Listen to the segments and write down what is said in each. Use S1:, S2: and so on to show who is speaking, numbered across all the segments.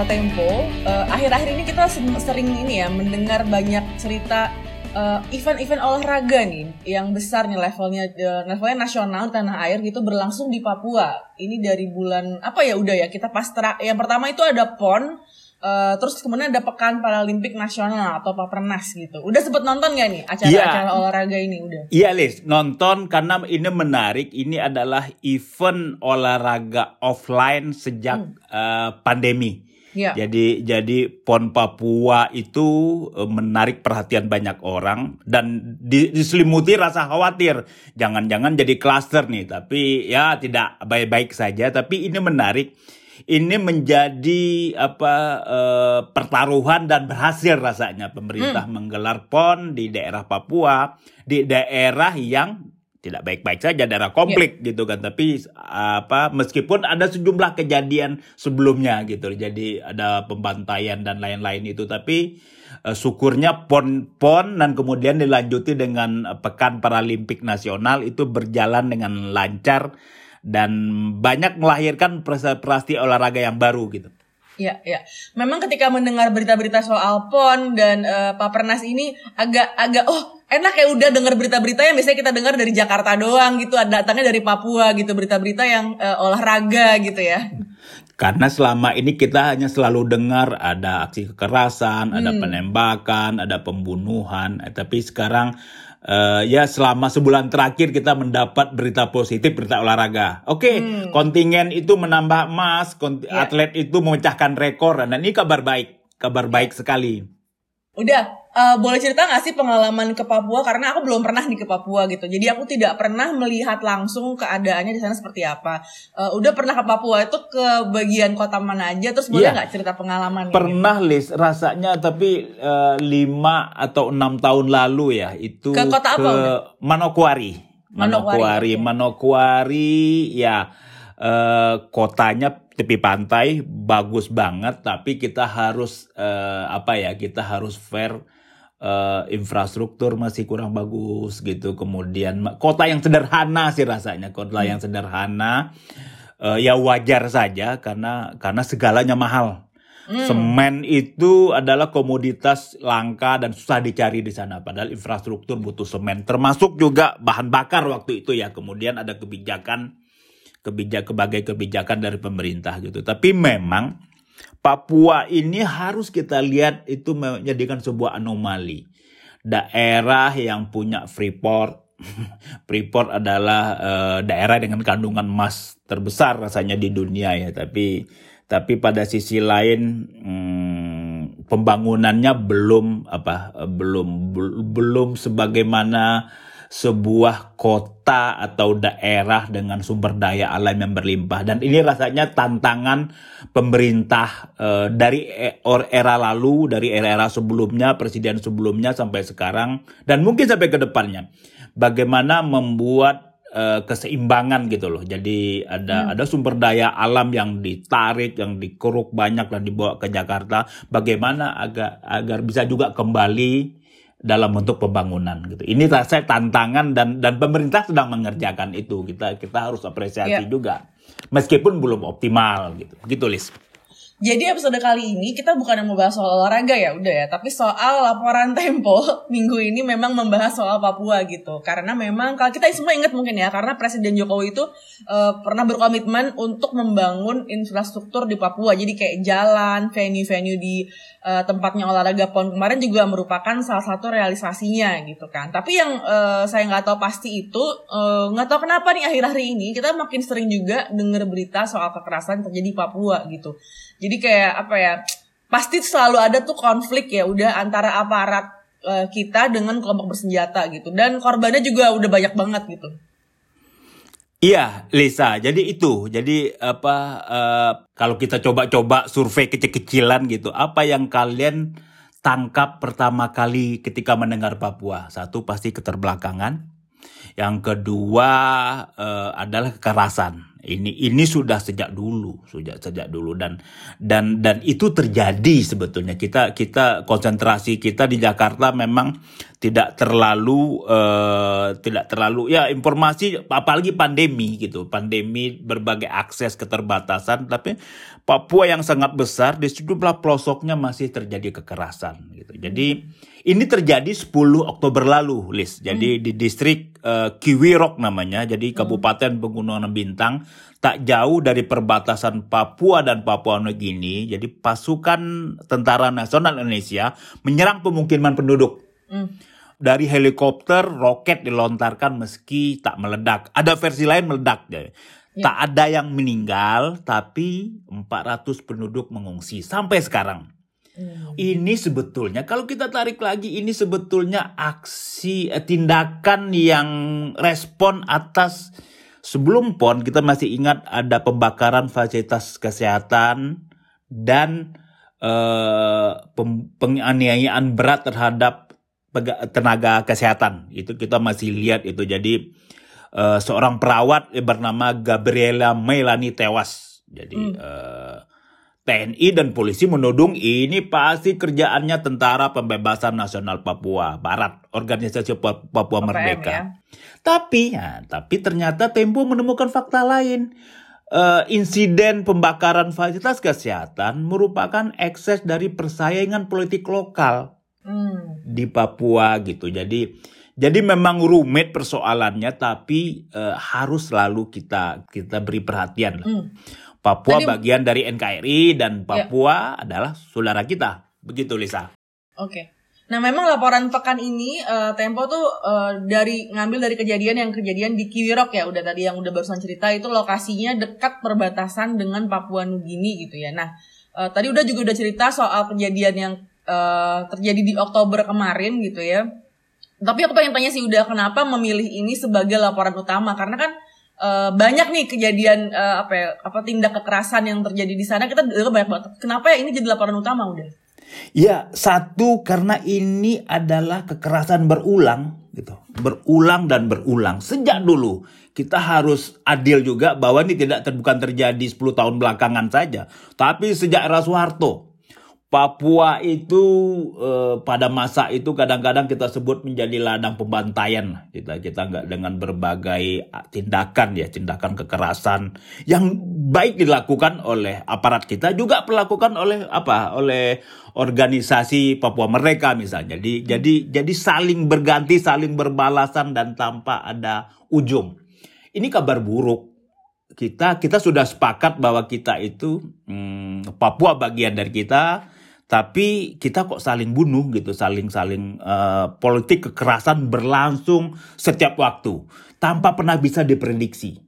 S1: kata Tempo. Eh, Akhir-akhir ini kita sering ini ya mendengar banyak cerita eh, event-event olahraga nih yang besar nih levelnya eh, levelnya nasional tanah air gitu berlangsung di Papua. Ini dari bulan apa ya udah ya kita pas tera- yang pertama itu ada PON eh, terus kemudian ada Pekan Paralimpik Nasional atau Papernas gitu. Udah sempet nonton gak nih acara-acara olahraga ini udah?
S2: Iya Lis, nonton karena ini menarik. Ini adalah event olahraga offline sejak eh, pandemi.
S1: Iya.
S2: Jadi jadi PON Papua itu eh, menarik perhatian banyak orang dan di- diselimuti rasa khawatir. Jangan-jangan jadi klaster nih, tapi ya tidak baik-baik saja. Tapi ini menarik. Ini menjadi apa eh, pertaruhan dan berhasil rasanya pemerintah menggelar PON di daerah Papua, di daerah yang tidak baik-baik saja daerah konflik gitu kan. Tapi apa meskipun ada sejumlah kejadian sebelumnya gitu jadi ada pembantaian dan lain-lain itu tapi eh, syukurnya pon pon dan kemudian dilanjuti dengan eh, pekan paralimpik nasional itu berjalan dengan lancar dan banyak melahirkan prestasi olahraga yang baru gitu
S1: Iya, iya. Memang ketika mendengar berita-berita soal PON dan eh, Papernas ini agak agak oh enak ya udah dengar berita-berita yang biasanya kita dengar dari Jakarta doang gitu, datangnya dari Papua gitu, berita-berita yang eh, olahraga gitu ya.
S2: Karena selama ini kita hanya selalu dengar ada aksi kekerasan, ada penembakan, ada pembunuhan. Eh, Tapi sekarang eh, ya selama sebulan terakhir kita mendapat berita positif, berita olahraga. Oke, kontingen itu menambah emas, kont-
S1: Ya.
S2: atlet itu memecahkan rekor. Dan ini kabar baik, kabar baik sekali.
S1: Udah, eh, boleh cerita gak sih pengalaman ke Papua? Karena aku belum pernah nih ke Papua gitu. Jadi aku tidak pernah melihat langsung keadaannya di sana seperti apa. Eh, udah pernah ke Papua itu ke bagian kota mana aja? Terus boleh
S2: Iya.
S1: nggak cerita pengalaman?
S2: Pernah Lis, rasanya tapi eh, lima atau enam tahun lalu ya itu
S1: Ke kota apa udah?
S2: Manokwari.
S1: Manokwari,
S2: Manokwari. Manokwari, ya eh, kotanya tepi pantai bagus banget, tapi kita harus eh, apa ya? Kita harus fair. eh, infrastruktur masih kurang bagus gitu. Kemudian kota yang sederhana sih rasanya, kota yang sederhana. Eh, ya wajar saja karena karena segalanya mahal. Semen itu adalah komoditas langka dan susah dicari di sana. Padahal infrastruktur butuh semen, termasuk juga bahan bakar waktu itu ya. Kemudian ada kebijakan kebijak berbagai kebijakan dari pemerintah gitu. Tapi memang Papua ini harus kita lihat itu menjadikan sebuah anomali. Daerah yang punya freeport, freeport adalah eh, daerah dengan kandungan emas terbesar rasanya di dunia ya. Tapi tapi pada sisi lain hmm, pembangunannya belum apa eh, belum bel- belum sebagaimana sebuah kota atau daerah dengan sumber daya alam yang berlimpah. Dan ini rasanya tantangan pemerintah eh, dari e- or- era lalu dari era-era sebelumnya presiden sebelumnya sampai sekarang dan mungkin sampai ke depannya. Bagaimana membuat eh, keseimbangan gitu loh. Jadi ada ada sumber daya alam yang ditarik yang dikeruk banyak dan dibawa ke Jakarta. Bagaimana agar agar bisa juga kembali dalam bentuk pembangunan gitu. Ini saya tantangan dan dan pemerintah sedang mengerjakan itu. Kita kita harus apresiasi
S1: Iya.
S2: juga. Meskipun belum optimal gitu. Gitu Lis.
S1: Jadi episode kali ini kita bukan yang membahas soal olahraga ya, udah ya, tapi soal laporan Tempo minggu ini memang membahas soal Papua gitu. Karena memang kalau kita semua ingat mungkin ya, karena Presiden Jokowi itu eh, pernah berkomitmen untuk membangun infrastruktur di Papua. Jadi kayak jalan, venue-venue di eh, tempatnya olahraga PON kemarin juga merupakan salah satu realisasinya gitu kan. Tapi yang eh, saya nggak tahu pasti itu nggak tahu kenapa nih akhir-akhir ini kita makin sering juga dengar berita soal kekerasan terjadi di Papua gitu. Jadi kayak apa ya? Pasti selalu ada tuh konflik ya udah antara aparat eh, kita dengan kelompok bersenjata gitu. Dan korbannya juga udah banyak banget gitu.
S2: Iya, Lisa. Jadi itu. Jadi apa eh, kalau kita coba-coba survei kecil-kecilan gitu, apa yang kalian tangkap pertama kali ketika mendengar Papua? Satu pasti keterbelakangan. Yang kedua uh, adalah kekerasan. Ini ini sudah sejak dulu, sejak sejak dulu dan dan dan itu terjadi sebetulnya. Kita kita konsentrasi kita di Jakarta memang tidak terlalu uh, tidak terlalu ya informasi apalagi pandemi gitu. Pandemi berbagai akses keterbatasan tapi Papua yang sangat besar di sejumlah pelosoknya masih terjadi kekerasan gitu. Jadi ini terjadi 10 Oktober lalu, Lis. Jadi hmm. di distrik uh, Kiwirok namanya, jadi hmm. Kabupaten Pegunungan Bintang, tak jauh dari perbatasan Papua dan Papua Nugini. Jadi pasukan Tentara Nasional Indonesia menyerang pemukiman penduduk. Hmm. Dari helikopter, roket dilontarkan meski tak meledak. Ada versi lain meledak. Ya. Tak ada yang meninggal, tapi 400 penduduk mengungsi sampai sekarang. Hmm. Ini sebetulnya kalau kita tarik lagi ini sebetulnya aksi eh, tindakan yang respon atas sebelum PON kita masih ingat ada pembakaran fasilitas kesehatan dan eh, penganiayaan berat terhadap tenaga kesehatan. Itu kita masih lihat itu. Jadi eh, seorang perawat bernama Gabriela Melani tewas. Jadi hmm. eh, TNI dan polisi menudung ini pasti kerjaannya Tentara Pembebasan Nasional Papua Barat, Organisasi Papua Merdeka. Ya. Tapi, ya, tapi ternyata Tempo menemukan fakta lain. Uh, insiden pembakaran fasilitas kesehatan merupakan ekses dari persaingan politik lokal hmm. di Papua gitu. Jadi, jadi memang rumit persoalannya, tapi uh, harus selalu kita kita beri perhatian. Hmm Papua Tadi, bagian dari NKRI dan ya. Papua ya. adalah saudara kita. Begitu Lisa.
S1: Oke. Nah, memang laporan pekan ini uh, Tempo tuh uh, dari ngambil dari kejadian yang kejadian di Kiwirok ya, udah tadi yang udah barusan cerita itu lokasinya dekat perbatasan dengan Papua Nugini gitu ya. Nah, uh, tadi udah juga udah cerita soal kejadian yang uh, terjadi di Oktober kemarin gitu ya. Tapi aku pengen tanya sih udah kenapa memilih ini sebagai laporan utama karena kan uh, banyak nih kejadian uh, apa ya, apa tindak kekerasan yang terjadi di sana kita dengar banyak banget. Kenapa ya ini jadi laporan utama udah?
S2: Ya, satu karena ini adalah kekerasan berulang gitu. Berulang dan berulang sejak dulu. Kita harus adil juga bahwa ini tidak bukan terjadi 10 tahun belakangan saja, tapi sejak era Soeharto Papua itu eh, pada masa itu kadang-kadang kita sebut menjadi ladang pembantaian. Kita kita nggak dengan berbagai tindakan ya tindakan kekerasan yang baik dilakukan oleh aparat kita juga dilakukan oleh apa? Oleh organisasi Papua mereka misalnya. Jadi jadi jadi saling berganti saling berbalasan dan tanpa ada ujung. Ini kabar buruk. Kita kita sudah sepakat bahwa kita itu hmm, Papua bagian dari kita tapi kita kok saling bunuh gitu, saling saling uh, politik kekerasan berlangsung setiap waktu tanpa pernah bisa diprediksi.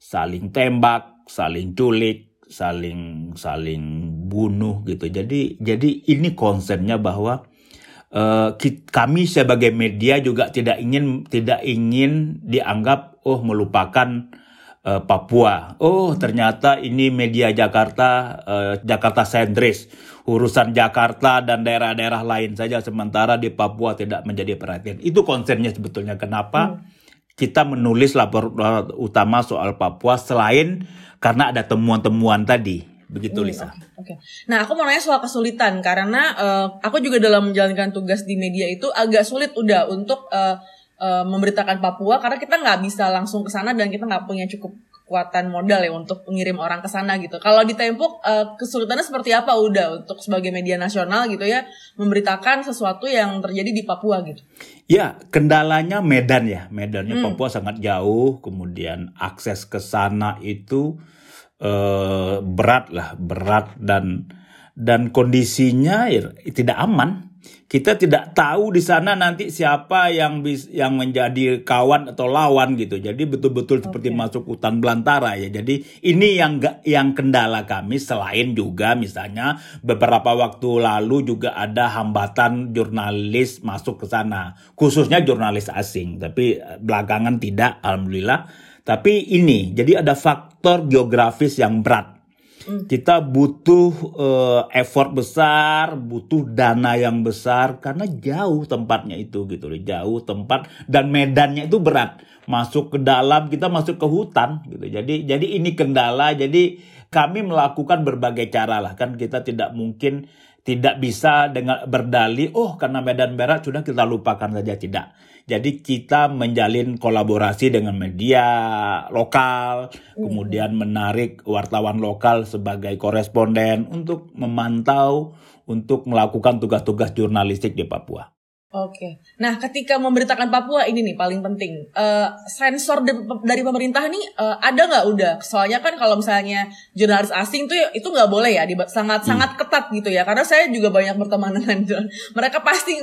S2: Saling tembak, saling culik, saling saling bunuh gitu. Jadi jadi ini konsennya bahwa uh, kami sebagai media juga tidak ingin tidak ingin dianggap oh melupakan uh, Papua. Oh, ternyata ini media Jakarta, uh, Jakarta sentris, urusan Jakarta dan daerah-daerah lain saja, sementara di Papua tidak menjadi perhatian. Itu konsennya sebetulnya kenapa hmm. kita menulis lapor utama soal Papua selain karena ada temuan-temuan tadi. Begitu hmm, Lisa. Oke. Okay,
S1: Nah, aku mau nanya soal kesulitan karena uh, aku juga dalam menjalankan tugas di media itu agak sulit udah untuk uh, uh, memberitakan Papua karena kita nggak bisa langsung ke sana dan kita nggak punya cukup kekuatan modal ya untuk mengirim orang ke sana gitu. Kalau di Tempo uh, kesulitannya seperti apa udah untuk sebagai media nasional gitu ya memberitakan sesuatu yang terjadi di Papua gitu.
S2: Ya, kendalanya Medan ya. Medannya hmm. Papua sangat jauh, kemudian akses ke sana itu uh, berat lah, berat dan dan kondisinya ya, tidak aman kita tidak tahu di sana nanti siapa yang bis, yang menjadi kawan atau lawan gitu. Jadi betul-betul okay. seperti masuk hutan belantara ya. Jadi ini yang yang kendala kami selain juga misalnya beberapa waktu lalu juga ada hambatan jurnalis masuk ke sana, khususnya jurnalis asing. Tapi eh, belakangan tidak alhamdulillah. Tapi ini jadi ada faktor geografis yang berat Hmm. Kita butuh uh, effort besar, butuh dana yang besar karena jauh tempatnya itu gitu loh, jauh tempat dan medannya itu berat. Masuk ke dalam, kita masuk ke hutan gitu. Jadi jadi ini kendala. Jadi kami melakukan berbagai cara lah kan kita tidak mungkin tidak bisa dengan berdalih oh karena medan berat sudah kita lupakan saja tidak jadi kita menjalin kolaborasi dengan media lokal, kemudian menarik wartawan lokal sebagai koresponden untuk memantau, untuk melakukan tugas-tugas jurnalistik di Papua.
S1: Oke. Nah, ketika memberitakan Papua ini nih paling penting. Uh, sensor de dari pemerintah nih uh, ada nggak udah? Soalnya kan kalau misalnya jurnalis asing tuh itu nggak boleh ya, sangat hmm. sangat ketat gitu ya. Karena saya juga banyak berteman dengan mereka pasti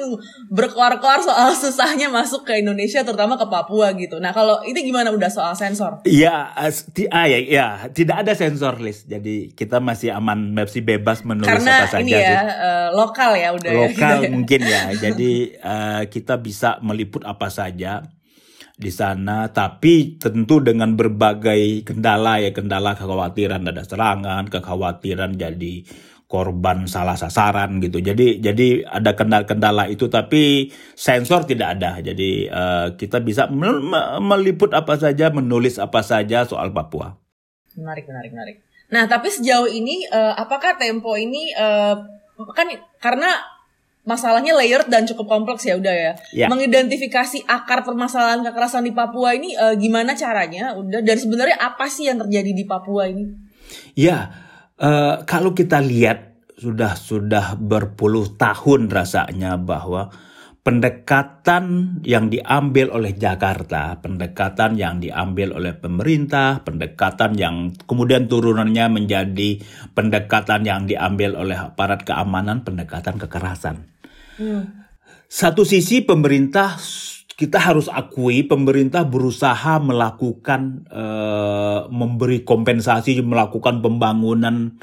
S1: berkoar-koar soal susahnya masuk ke Indonesia, terutama ke Papua gitu. Nah, kalau itu gimana udah soal sensor?
S2: Iya, ah, ya, ya, tidak ada sensor list. Jadi kita masih aman, masih bebas menulis
S1: Karena
S2: apa saja
S1: ini ya, Uh, lokal ya udah.
S2: Ya, lokal ya, mungkin ya. Jadi uh, kita bisa meliput apa saja di sana. Tapi tentu dengan berbagai kendala ya kendala kekhawatiran ada serangan kekhawatiran jadi korban salah sasaran gitu. Jadi jadi ada kendala-kendala itu tapi sensor tidak ada. Jadi uh, kita bisa meliput apa saja menulis apa saja soal Papua.
S1: Menarik menarik menarik. Nah tapi sejauh ini uh, apakah Tempo ini uh, kan karena masalahnya layered dan cukup kompleks ya udah ya. ya. Mengidentifikasi akar permasalahan kekerasan di Papua ini uh, gimana caranya? Udah dan sebenarnya apa sih yang terjadi di Papua ini?
S2: Ya, uh, kalau kita lihat sudah sudah berpuluh tahun rasanya bahwa pendekatan yang diambil oleh Jakarta, pendekatan yang diambil oleh pemerintah, pendekatan yang kemudian turunannya menjadi pendekatan yang diambil oleh aparat keamanan, pendekatan kekerasan. Hmm. Satu sisi pemerintah kita harus akui pemerintah berusaha melakukan uh, memberi kompensasi, melakukan pembangunan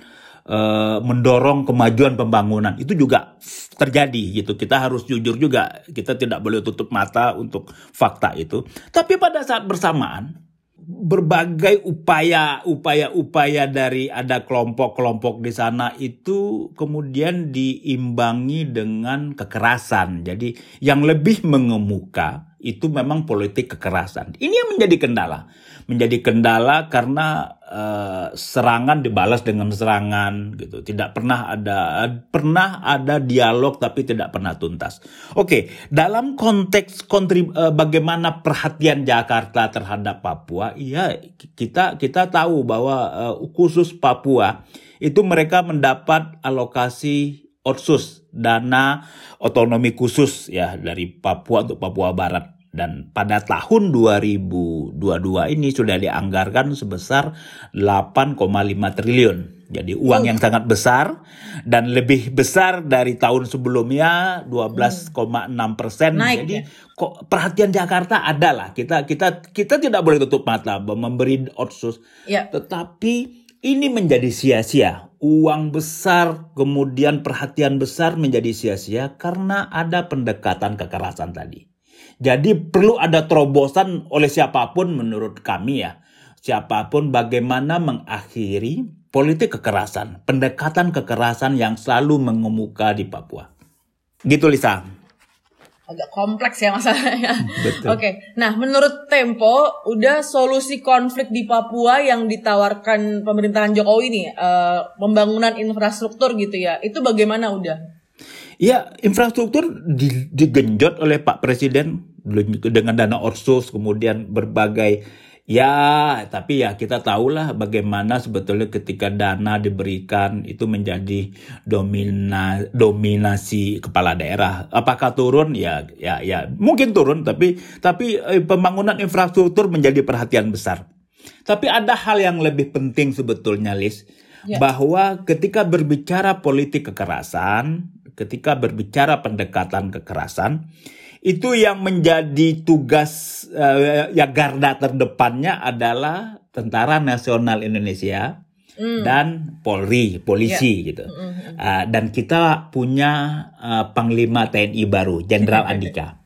S2: uh, mendorong kemajuan pembangunan itu juga terjadi gitu. Kita harus jujur juga, kita tidak boleh tutup mata untuk fakta itu. Tapi pada saat bersamaan berbagai upaya upaya upaya dari ada kelompok-kelompok di sana itu kemudian diimbangi dengan kekerasan. Jadi yang lebih mengemuka itu memang politik kekerasan. Ini yang menjadi kendala menjadi kendala karena uh, serangan dibalas dengan serangan gitu. Tidak pernah ada pernah ada dialog tapi tidak pernah tuntas. Oke, dalam konteks kontrib, uh, bagaimana perhatian Jakarta terhadap Papua, iya kita kita tahu bahwa uh, khusus Papua itu mereka mendapat alokasi otsus dana otonomi khusus ya dari Papua untuk Papua Barat dan pada tahun 2022 ini sudah dianggarkan sebesar 8,5 triliun. Jadi uang yang sangat besar dan lebih besar dari tahun sebelumnya 12,6 persen. Jadi ya? kok perhatian Jakarta adalah kita kita kita tidak boleh tutup mata memberi otsus. Ya. Tetapi ini menjadi sia-sia. Uang besar kemudian perhatian besar menjadi sia-sia karena ada pendekatan kekerasan tadi. Jadi perlu ada terobosan oleh siapa pun menurut kami ya. Siapa pun bagaimana mengakhiri politik kekerasan, pendekatan kekerasan yang selalu mengemuka di Papua. Gitu Lisa.
S1: Agak kompleks ya masalahnya. Oke, nah menurut Tempo, udah solusi konflik di Papua yang ditawarkan pemerintahan Jokowi nih, uh, pembangunan infrastruktur gitu ya, itu bagaimana udah?
S2: Ya, infrastruktur digenjot oleh Pak Presiden dengan dana orsus, kemudian berbagai ya, tapi ya kita tahulah bagaimana sebetulnya ketika dana diberikan itu menjadi domina, dominasi kepala daerah. Apakah turun? Ya, ya, ya, mungkin turun, tapi tapi eh, pembangunan infrastruktur menjadi perhatian besar. Tapi ada hal yang lebih penting sebetulnya, Lis, ya. bahwa ketika berbicara politik kekerasan, ketika berbicara pendekatan kekerasan itu yang menjadi tugas uh, ya garda terdepannya adalah Tentara Nasional Indonesia mm. dan Polri, polisi yeah. gitu. Mm -hmm. uh, dan kita punya uh, Panglima TNI baru, Jenderal Andika.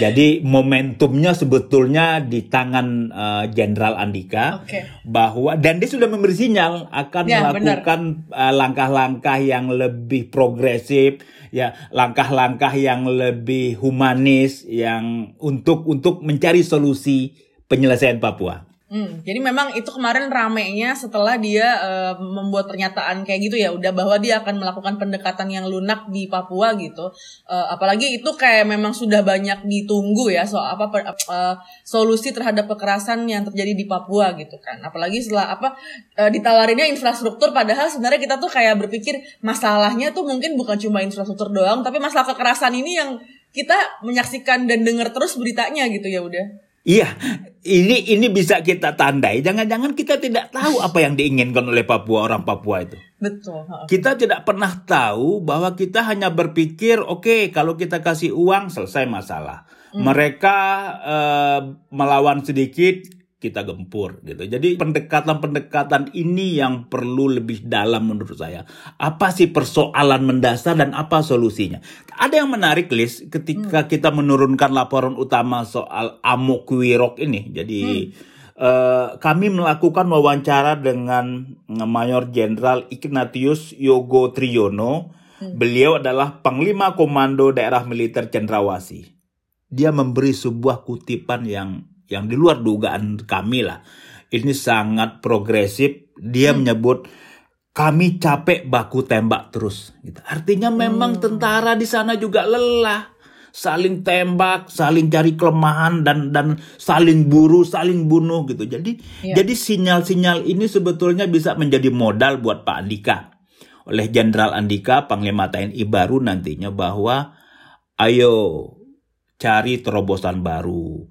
S2: Jadi momentumnya sebetulnya di tangan eh, Jenderal Andika
S1: Oke.
S2: bahwa dan dia sudah memberi sinyal akan
S1: Ya,
S2: melakukan eh, langkah-langkah yang lebih progresif, ya langkah-langkah yang lebih humanis, yang untuk untuk mencari solusi penyelesaian Papua.
S1: Hmm, jadi memang itu kemarin ramenya setelah dia eh, membuat pernyataan kayak gitu ya, udah bahwa dia akan melakukan pendekatan yang lunak di Papua gitu. Eh, apalagi itu kayak memang sudah banyak ditunggu ya soal apa per- eh, solusi terhadap kekerasan yang terjadi di Papua gitu kan. Apalagi setelah apa eh, ditawarinnya infrastruktur, padahal sebenarnya kita tuh kayak berpikir masalahnya tuh mungkin bukan cuma infrastruktur doang, tapi masalah kekerasan ini yang kita menyaksikan dan dengar terus beritanya gitu ya udah.
S2: Iya, ini ini bisa kita tandai. Jangan-jangan kita tidak tahu apa yang diinginkan oleh Papua orang Papua itu.
S1: Betul.
S2: Kita tidak pernah tahu bahwa kita hanya berpikir, oke, kalau kita kasih uang selesai masalah. Mereka eh, melawan sedikit, kita gempur gitu. Jadi pendekatan-pendekatan ini yang perlu lebih dalam menurut saya. Apa sih persoalan mendasar dan apa solusinya? Ada yang menarik, Lis, ketika kita menurunkan laporan utama soal Amok Wirok ini. Jadi eh, kami melakukan wawancara dengan Mayor Jenderal Ignatius Yogo Triyono. Beliau adalah Panglima Komando Daerah Militer Cendrawasih. Dia memberi sebuah kutipan yang yang di luar dugaan kami lah. Ini sangat progresif. Dia menyebut kami capek baku tembak terus. Gitu. Artinya memang tentara di sana juga lelah, saling tembak, saling cari kelemahan dan dan saling buru, saling bunuh gitu. Jadi
S1: Iya.
S2: jadi sinyal-sinyal ini sebetulnya bisa menjadi modal buat Pak Andika oleh Jenderal Andika Panglima TNI baru nantinya bahwa ayo cari terobosan baru.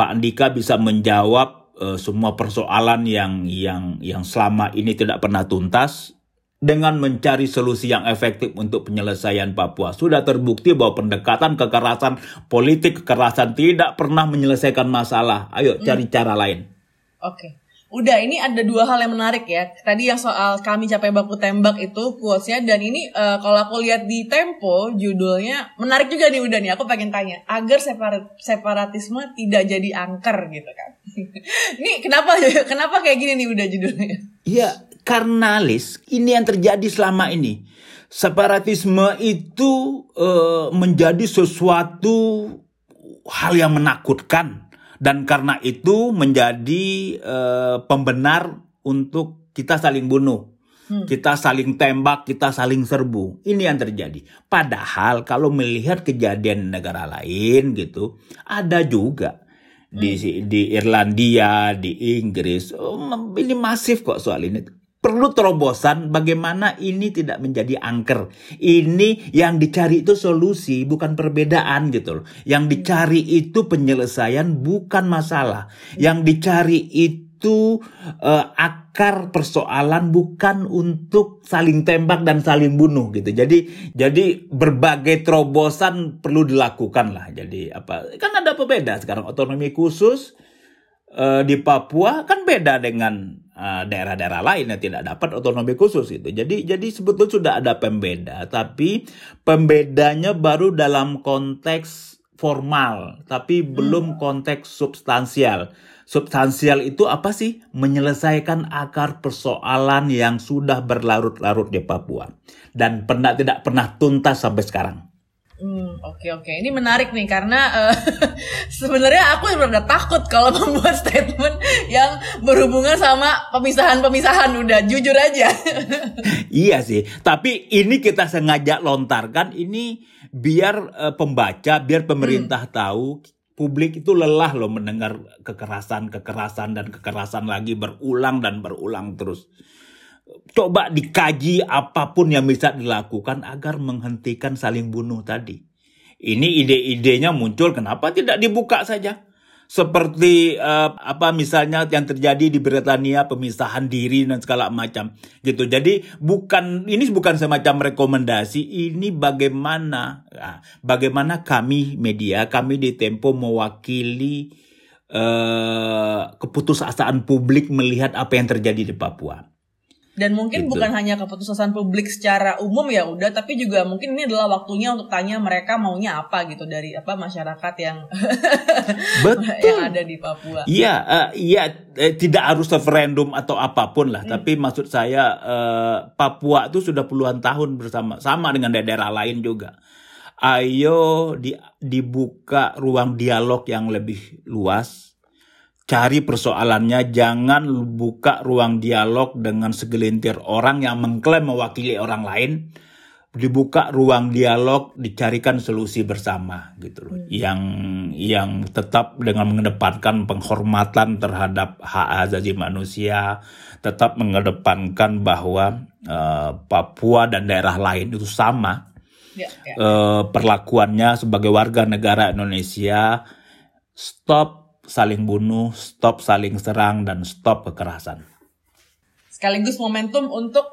S2: Pak Andika bisa menjawab eh, semua persoalan yang yang yang selama ini tidak pernah tuntas dengan mencari solusi yang efektif untuk penyelesaian Papua. Sudah terbukti bahwa pendekatan kekerasan politik kekerasan tidak pernah menyelesaikan masalah. Ayo cari cara lain.
S1: Oke. Udah, ini ada dua hal yang menarik ya. Tadi yang soal kami capek baku tembak itu quotes-nya dan ini eh, kalau aku lihat di Tempo judulnya menarik juga nih udah nih. Aku pengen tanya, agar separat, separatisme tidak jadi angker gitu kan. ini kenapa kenapa kayak gini nih udah judulnya?
S2: Iya, karena Lis, ini yang terjadi selama ini. Separatisme itu eh, menjadi sesuatu hal yang menakutkan dan karena itu menjadi eh, pembenar untuk kita saling bunuh. Kita saling tembak, kita saling serbu. Ini yang terjadi. Padahal kalau melihat kejadian negara lain gitu, ada juga di di Irlandia, di Inggris. Oh, ini masif kok soal ini. Perlu terobosan bagaimana ini tidak menjadi angker. Ini yang dicari itu solusi, bukan perbedaan gitu loh. Yang dicari itu penyelesaian, bukan masalah. Yang dicari itu eh, akar persoalan bukan untuk saling tembak dan saling bunuh gitu. Jadi jadi berbagai terobosan perlu dilakukan lah. Jadi apa? Kan ada pembeda sekarang otonomi khusus eh, di Papua kan beda dengan eh, daerah-daerah lain yang tidak dapat otonomi khusus itu. Jadi jadi sebetulnya sudah ada pembeda, tapi pembedanya baru dalam konteks formal, tapi belum konteks substansial. Substansial itu apa sih? Menyelesaikan akar persoalan yang sudah berlarut-larut di Papua dan pernah tidak pernah tuntas sampai sekarang.
S1: Hmm, oke oke. Ini menarik nih karena eh, sebenarnya aku udah takut kalau membuat statement yang berhubungan sama pemisahan-pemisahan udah jujur aja.
S2: Iya sih, tapi ini kita sengaja lontarkan ini biar eh, pembaca, biar pemerintah tahu publik itu lelah loh mendengar kekerasan, kekerasan dan kekerasan lagi berulang dan berulang terus. Coba dikaji apa pun yang bisa dilakukan agar menghentikan saling bunuh tadi. Ini ide-idenya muncul kenapa tidak dibuka saja? Seperti eh, apa misalnya yang terjadi di Britania pemisahan diri dan segala macam gitu. Jadi bukan ini bukan semacam rekomendasi, ini bagaimana ah, bagaimana kami media, kami di Tempo mewakili eh, keputusasaan publik melihat apa yang terjadi di Papua.
S1: Dan mungkin
S2: Gitu.
S1: bukan hanya keputusan publik secara umum ya udah, tapi juga mungkin ini adalah waktunya untuk tanya mereka maunya apa gitu dari apa masyarakat yang
S2: Betul.
S1: yang ada di Papua.
S2: Iya, eh, iya, eh, tidak harus referendum atau apa pun lah.
S1: Hmm.
S2: Tapi maksud saya eh, Papua itu sudah puluhan tahun bersama, sama dengan daerah lain juga. Ayo di, dibuka ruang dialog yang lebih luas. Cari persoalannya, jangan buka ruang dialog dengan segelintir orang yang mengklaim mewakili orang lain. Dibuka ruang dialog, dicarikan solusi bersama gitu loh. Yang yang tetap dengan mengedepankan penghormatan terhadap hak asasi manusia, tetap mengedepankan bahwa eh, Papua dan daerah lain itu sama
S1: Ya, ya.
S2: eh, perlakuannya sebagai warga negara Indonesia. Stop saling bunuh, stop saling serang, dan stop kekerasan.
S1: Sekaligus momentum untuk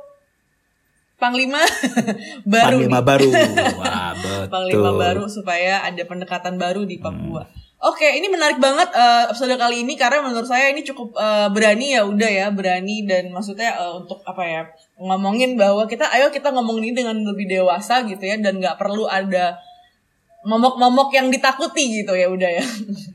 S1: Panglima baru
S2: Panglima
S1: nih.
S2: baru, wah betul.
S1: Panglima baru supaya ada pendekatan baru di Papua.
S2: Hmm.
S1: Oke, ini menarik banget eh, episode kali ini karena menurut saya ini cukup eh, berani ya udah ya berani dan maksudnya eh, untuk apa ya ngomongin bahwa kita ayo kita ngomongin ini dengan lebih dewasa gitu ya dan nggak perlu ada momok-momok yang ditakuti gitu ya udah ya.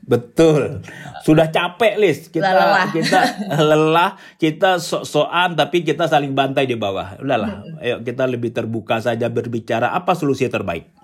S2: Betul. Sudah capek, Lis. Kita
S1: Lelah.
S2: kita lelah, kita sok-sokan tapi kita saling bantai di bawah. Udahlah, ayo kita lebih terbuka saja berbicara apa solusi terbaik.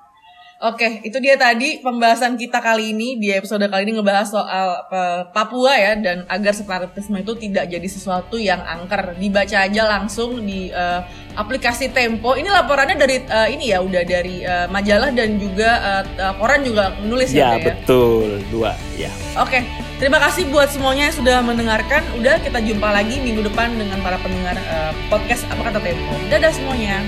S1: Oke, itu dia tadi pembahasan kita kali ini di episode kali ini ngebahas soal Papua ya dan agar separatisme itu tidak jadi sesuatu yang angker. Dibaca aja langsung di eh, aplikasi Tempo. Ini laporannya dari eh, ini ya udah dari eh, majalah dan juga eh, koran juga nulis ya.
S2: Ya,
S1: ya?
S2: betul. Dua, ya.
S1: Oke, terima kasih buat semuanya yang sudah mendengarkan. Udah kita jumpa lagi minggu depan dengan para pendengar eh, podcast apa kata Tempo. Dadah semuanya.